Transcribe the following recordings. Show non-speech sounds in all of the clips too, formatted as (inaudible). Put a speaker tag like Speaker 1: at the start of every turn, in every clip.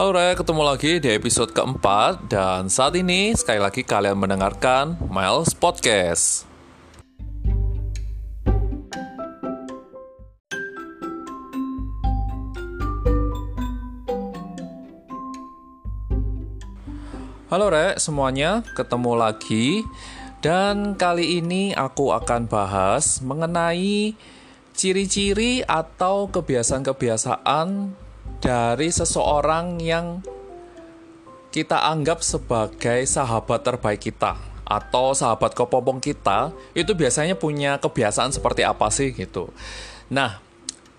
Speaker 1: Halo Re, ketemu lagi di episode keempat dan saat ini sekali lagi kalian mendengarkan Miles Podcast. Halo Re, semuanya ketemu lagi dan kali ini aku akan bahas mengenai ciri-ciri atau kebiasaan-kebiasaan dari seseorang yang kita anggap sebagai sahabat terbaik kita atau sahabat kepompong kita itu biasanya punya kebiasaan seperti apa sih gitu. Nah,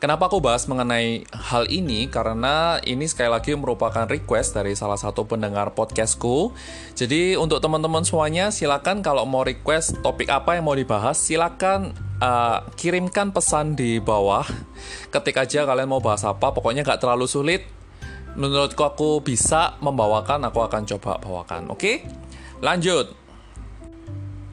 Speaker 1: Kenapa aku bahas mengenai hal ini? Karena ini sekali lagi merupakan request dari salah satu pendengar podcastku. Jadi untuk teman-teman semuanya, silakan kalau mau request topik apa yang mau dibahas, silakan uh, kirimkan pesan di bawah. Ketik aja kalian mau bahas apa, pokoknya nggak terlalu sulit. Menurutku aku bisa membawakan, aku akan coba bawakan. Oke, lanjut.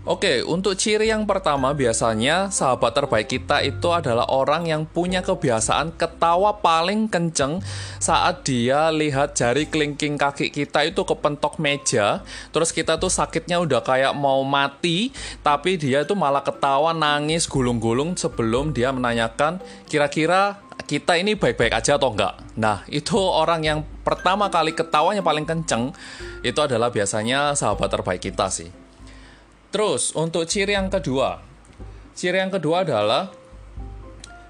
Speaker 1: Oke, untuk ciri yang pertama biasanya sahabat terbaik kita itu adalah orang yang punya kebiasaan ketawa paling kenceng saat dia lihat jari kelingking kaki kita itu kepentok meja, terus kita tuh sakitnya udah kayak mau mati, tapi dia tuh malah ketawa nangis gulung-gulung sebelum dia menanyakan kira-kira kita ini baik-baik aja atau enggak. Nah, itu orang yang pertama kali ketawanya paling kenceng itu adalah biasanya sahabat terbaik kita sih. Terus untuk ciri yang kedua, ciri yang kedua adalah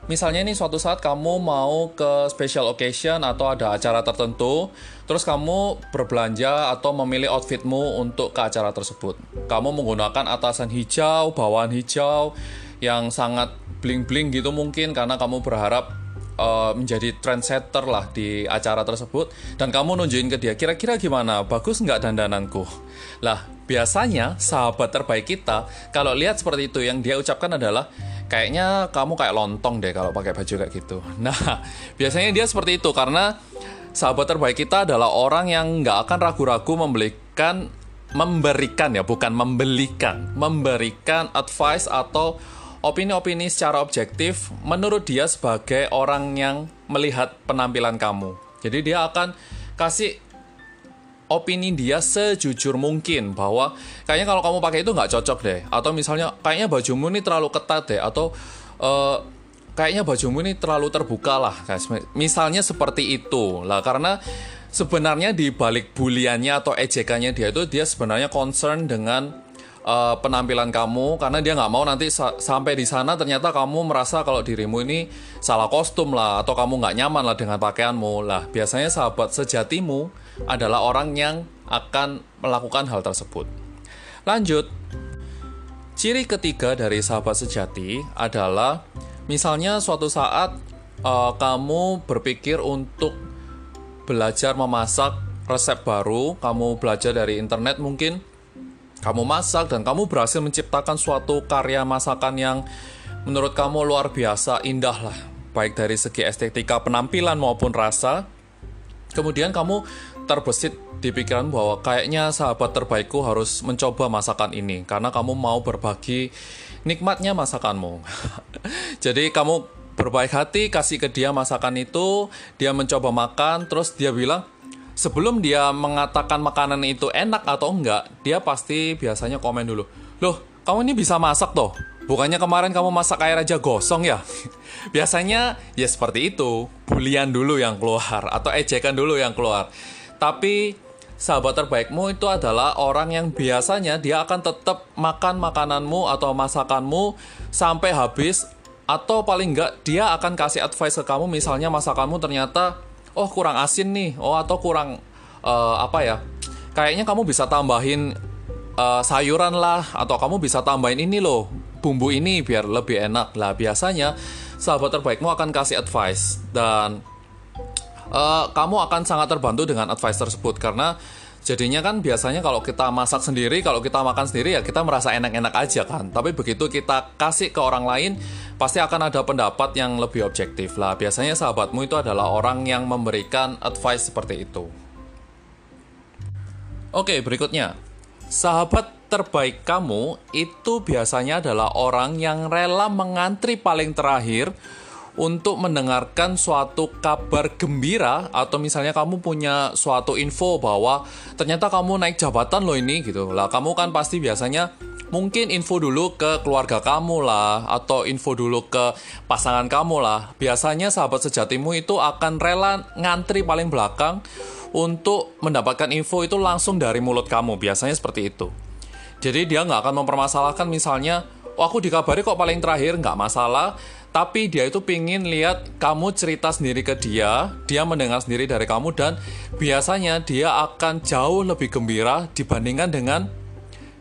Speaker 1: misalnya nih suatu saat kamu mau ke special occasion atau ada acara tertentu, terus kamu berbelanja atau memilih outfitmu untuk ke acara tersebut. Kamu menggunakan atasan hijau, bawahan hijau yang sangat bling-bling gitu mungkin karena kamu berharap uh, menjadi trendsetter lah di acara tersebut. Dan kamu nunjukin ke dia kira-kira gimana? Bagus nggak dandananku? Lah biasanya sahabat terbaik kita kalau lihat seperti itu yang dia ucapkan adalah kayaknya kamu kayak lontong deh kalau pakai baju kayak gitu. (laughs) Nah biasanya dia seperti itu karena sahabat terbaik kita adalah orang yang nggak akan ragu-ragu memberikan memberikan ya bukan membelikan memberikan advice atau opini-opini secara objektif menurut dia sebagai orang yang melihat penampilan kamu. Jadi dia akan kasih opini dia sejujur mungkin bahwa kayaknya kalau kamu pakai itu nggak cocok deh. Atau misalnya kayaknya bajumu ini terlalu ketat deh. Atau uh, kayaknya bajumu ini terlalu terbuka lah misalnya seperti itu. Lah karena sebenarnya di balik buliannya atau ejekannya dia itu dia sebenarnya concern dengan uh, penampilan kamu karena dia nggak mau nanti sa sampai di sana ternyata kamu merasa kalau dirimu ini salah kostum lah atau kamu nggak nyaman lah dengan pakaianmu. Lah biasanya sahabat sejatimu adalah orang yang akan melakukan hal tersebut. Lanjut. Ciri ketiga dari sahabat sejati adalah misalnya suatu saat uh, kamu berpikir untuk belajar memasak resep baru kamu belajar dari internet mungkin kamu masak dan kamu berhasil menciptakan suatu karya masakan yang menurut kamu luar biasa indah lah. Baik dari segi estetika penampilan maupun rasa. Kemudian kamu terbesit di pikiran bahwa kayaknya sahabat terbaikku harus mencoba masakan ini karena kamu mau berbagi nikmatnya masakanmu. (laughs) Jadi kamu berbaik hati kasih ke dia masakan itu dia mencoba makan terus dia bilang sebelum dia mengatakan makanan itu enak atau enggak, dia pasti biasanya komen dulu. Loh, kamu ini bisa masak toh? Bukannya kemarin kamu masak air aja gosong ya? (laughs) biasanya ya seperti itu, bulian dulu yang keluar atau ejekan dulu yang keluar. Tapi sahabat terbaikmu itu adalah orang yang biasanya dia akan tetap makan makananmu atau masakanmu sampai habis atau paling enggak dia akan kasih advice ke kamu misalnya masakanmu ternyata oh kurang asin nih. Oh atau kurang uh, apa ya? Kayaknya kamu bisa tambahin uh, sayuran lah. Atau kamu bisa tambahin ini loh bumbu ini biar lebih enak. Lah biasanya sahabat terbaikmu akan kasih advice. Dan uh, kamu akan sangat terbantu dengan advice tersebut. Karena Jadinya kan biasanya kalau kita masak sendiri, kalau kita makan sendiri ya kita merasa enak-enak aja kan. Tapi begitu kita kasih ke orang lain, pasti akan ada pendapat yang lebih objektif lah. Biasanya sahabatmu itu adalah orang yang memberikan advice seperti itu. Oke, berikutnya. Sahabat terbaik kamu itu biasanya adalah orang yang rela mengantri paling terakhir untuk mendengarkan suatu kabar gembira atau misalnya kamu punya suatu info bahwa ternyata kamu naik jabatan loh ini gitu. Lah kamu kan pasti biasanya mungkin info dulu ke keluarga kamu lah atau info dulu ke pasangan kamu lah. Biasanya sahabat sejatimu itu akan rela ngantri paling belakang untuk mendapatkan info itu langsung dari mulut kamu. Biasanya seperti itu. Jadi dia nggak akan mempermasalahkan misalnya, oh aku dikabari kok paling terakhir, nggak masalah. Tapi dia itu pingin lihat kamu cerita sendiri ke dia, dia mendengar sendiri dari kamu dan biasanya dia akan jauh lebih gembira dibandingkan dengan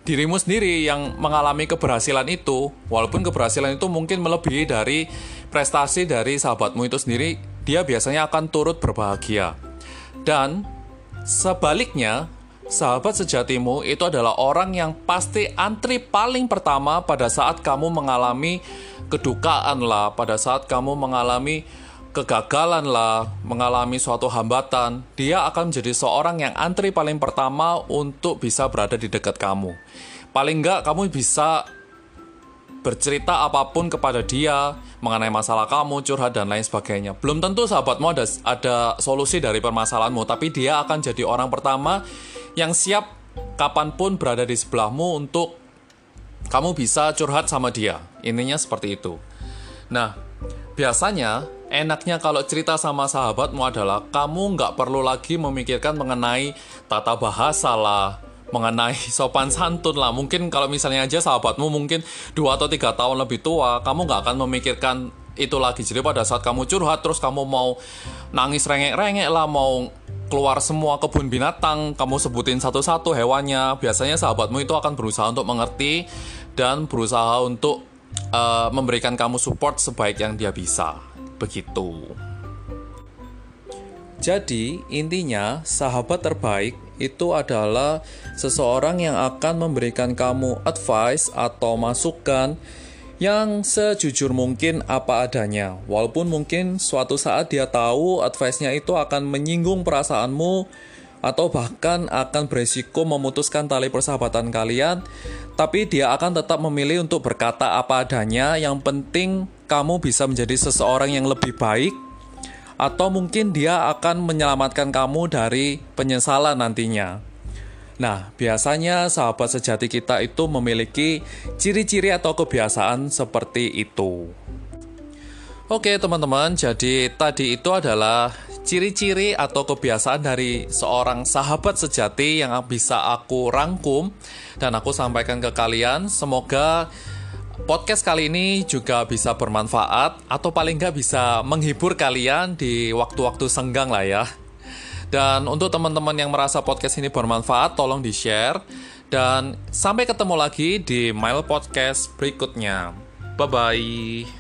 Speaker 1: dirimu sendiri yang mengalami keberhasilan itu. Walaupun keberhasilan itu mungkin melebihi dari prestasi dari sahabatmu itu sendiri, dia biasanya akan turut berbahagia. Dan sebaliknya, Sahabat sejatimu itu adalah orang yang pasti antri paling pertama pada saat kamu mengalami kedukaan lah, pada saat kamu mengalami kegagalan lah, mengalami suatu hambatan, dia akan menjadi seorang yang antri paling pertama untuk bisa berada di dekat kamu. Paling enggak kamu bisa bercerita apa pun kepada dia mengenai masalah kamu, curhat dan lain sebagainya. Belum tentu sahabatmu ada ada solusi dari permasalahanmu, tapi dia akan jadi orang pertama yang siap kapan pun berada di sebelahmu untuk kamu bisa curhat sama dia. Ininya seperti itu. Nah, biasanya enaknya kalau cerita sama sahabatmu adalah kamu nggak perlu lagi memikirkan mengenai tata bahasa lah, mengenai (laughs) sopan santun lah. Mungkin kalau misalnya aja sahabatmu mungkin dua atau tiga tahun lebih tua, kamu nggak akan memikirkan itu lagi. Jadi pada saat kamu curhat terus kamu mau nangis rengek-rengek lah, mau keluar semua kebun binatang, kamu sebutin satu-satu hewannya. Biasanya sahabatmu itu akan berusaha untuk mengerti dan berusaha untuk uh, memberikan kamu support sebaik yang dia bisa. Begitu. Jadi, intinya sahabat terbaik itu adalah seseorang yang akan memberikan kamu advice atau masukan yang sejujur mungkin apa adanya. Walaupun mungkin suatu saat dia tahu advice-nya itu akan menyinggung perasaanmu atau bahkan akan beresiko memutuskan tali persahabatan kalian, tapi dia akan tetap memilih untuk berkata apa adanya. Yang penting kamu bisa menjadi seseorang yang lebih baik atau mungkin dia akan menyelamatkan kamu dari penyesalan nantinya. Nah, biasanya sahabat sejati kita itu memiliki ciri-ciri atau kebiasaan seperti itu. Oke, teman-teman, jadi tadi itu adalah ciri-ciri atau kebiasaan dari seorang sahabat sejati yang bisa aku rangkum dan aku sampaikan ke kalian. Semoga podcast kali ini juga bisa bermanfaat atau paling nggak bisa menghibur kalian di waktu-waktu senggang lah ya. Dan untuk teman-teman yang merasa podcast ini bermanfaat, tolong di-share. Dan sampai ketemu lagi di Mile Podcast berikutnya. Bye-bye.